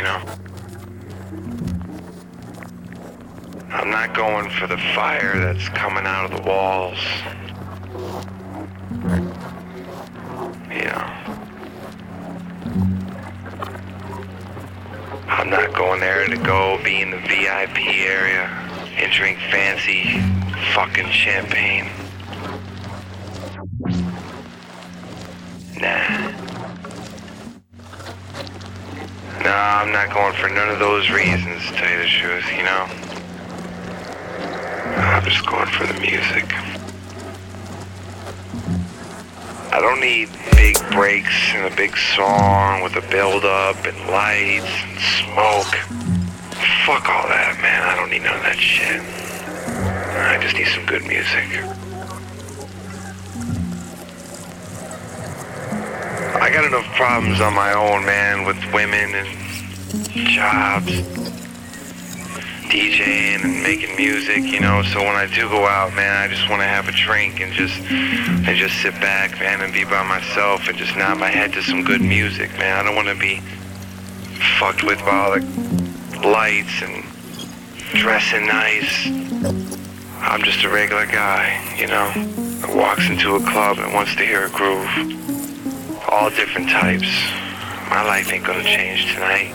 you know? I'm not going for the fire that's coming out of the walls. Know? I'm not going there to go be in the VIP area and drink fancy fucking champagne. No, I'm not going for none of those reasons, to tell you the truth, you know? I'm just going for the music. I don't need big breaks and a big song with a build up and lights and smoke. Fuck all that, man. I don't need none of that shit. I just need some good music. I got enough problems on my own, man, with women and jobs, DJing and making music, you know. So when I do go out, man, I just want to have a drink and just and just sit back, man, and be by myself and just nod my head to some good music, man. I don't want to be fucked with by all the lights and dressing nice. I'm just a regular guy, you know, that walks into a club and wants to hear a groove. All different types. My life ain't gonna change tonight.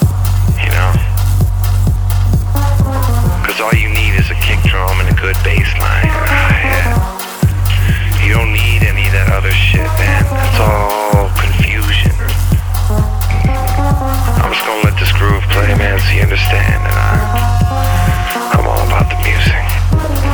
Because all you need is a kick drum and a good bass line and a hi-hat. You don't need any of that other shit, man. It's all confusion. I'm just gonna let this groove play, man, so you understand that I, I'm all about the music.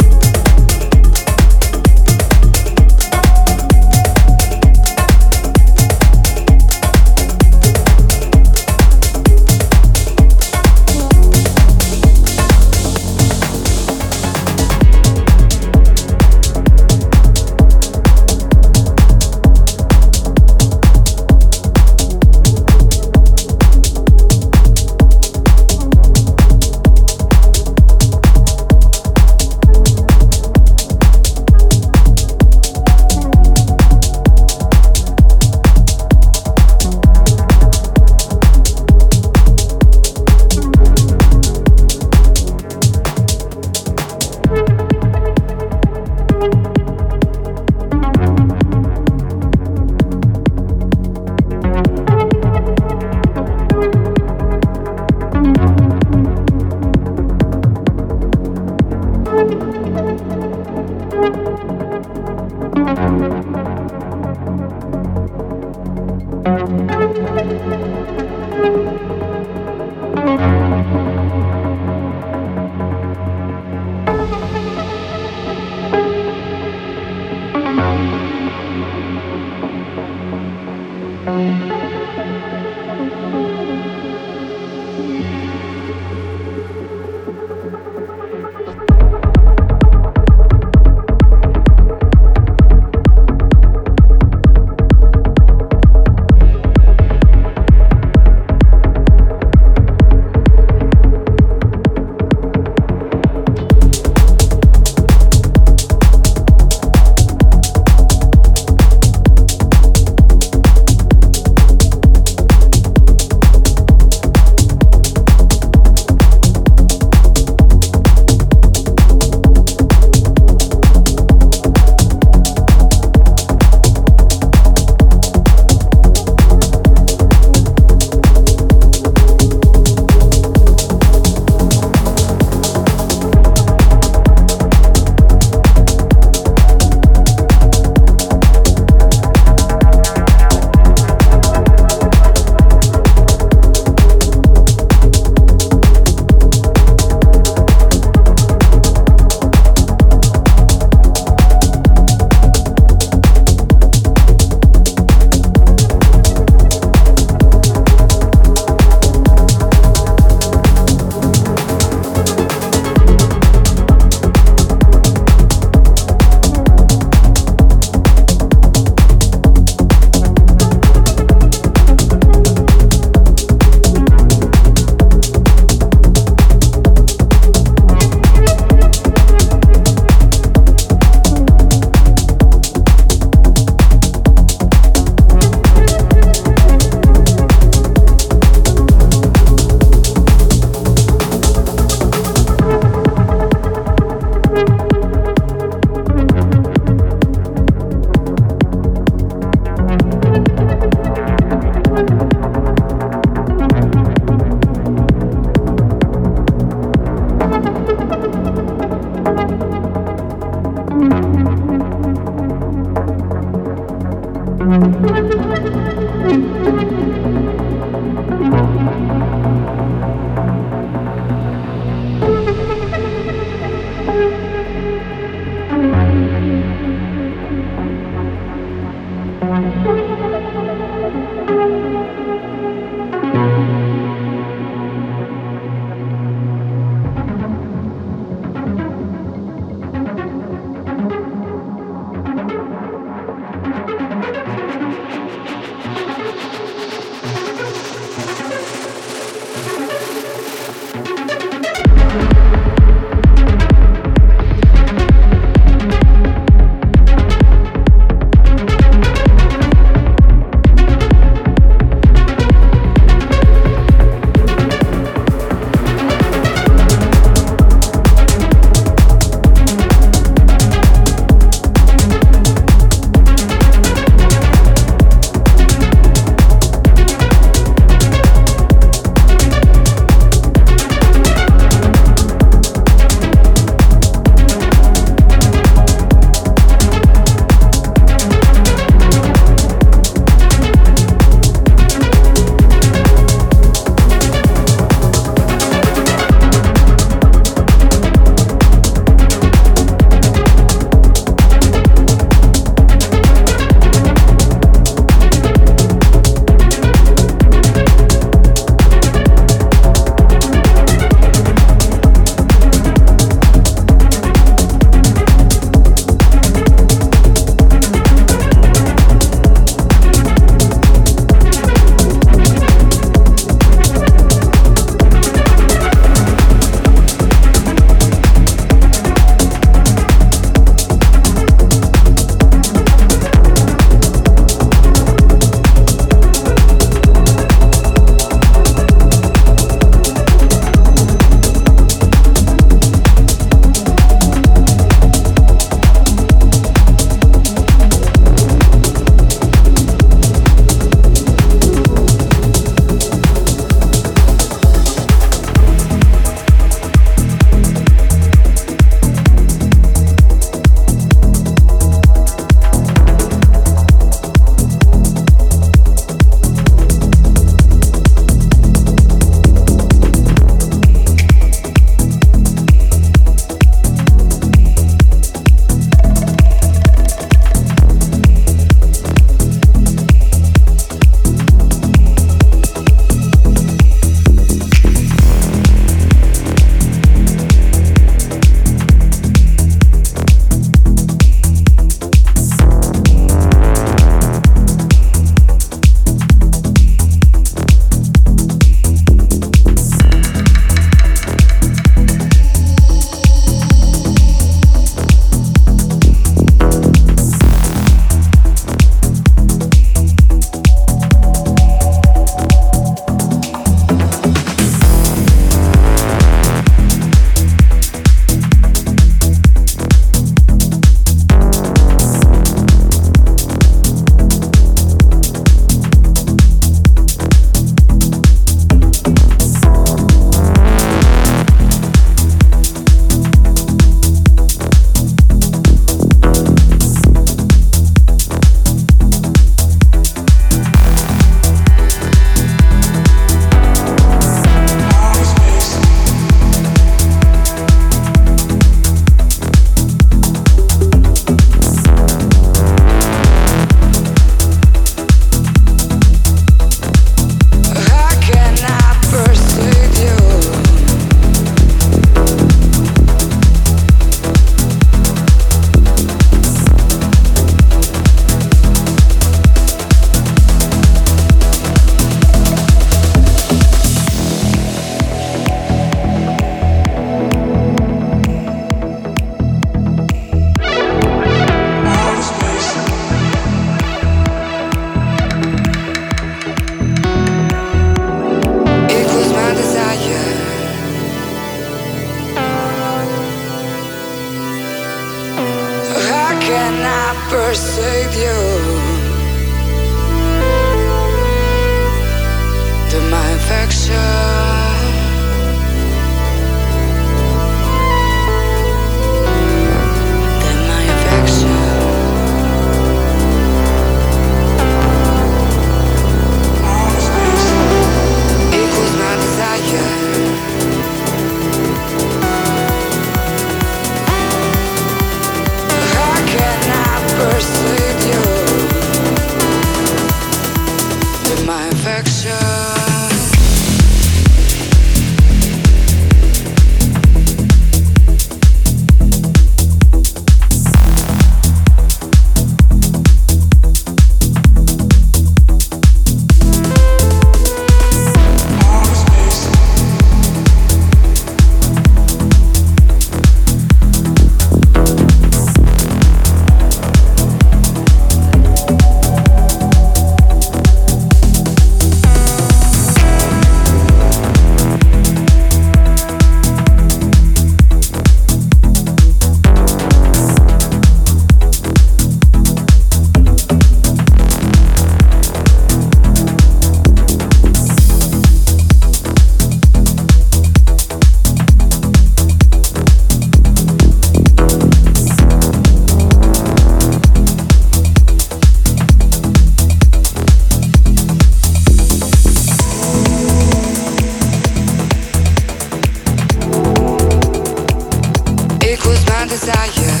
desire.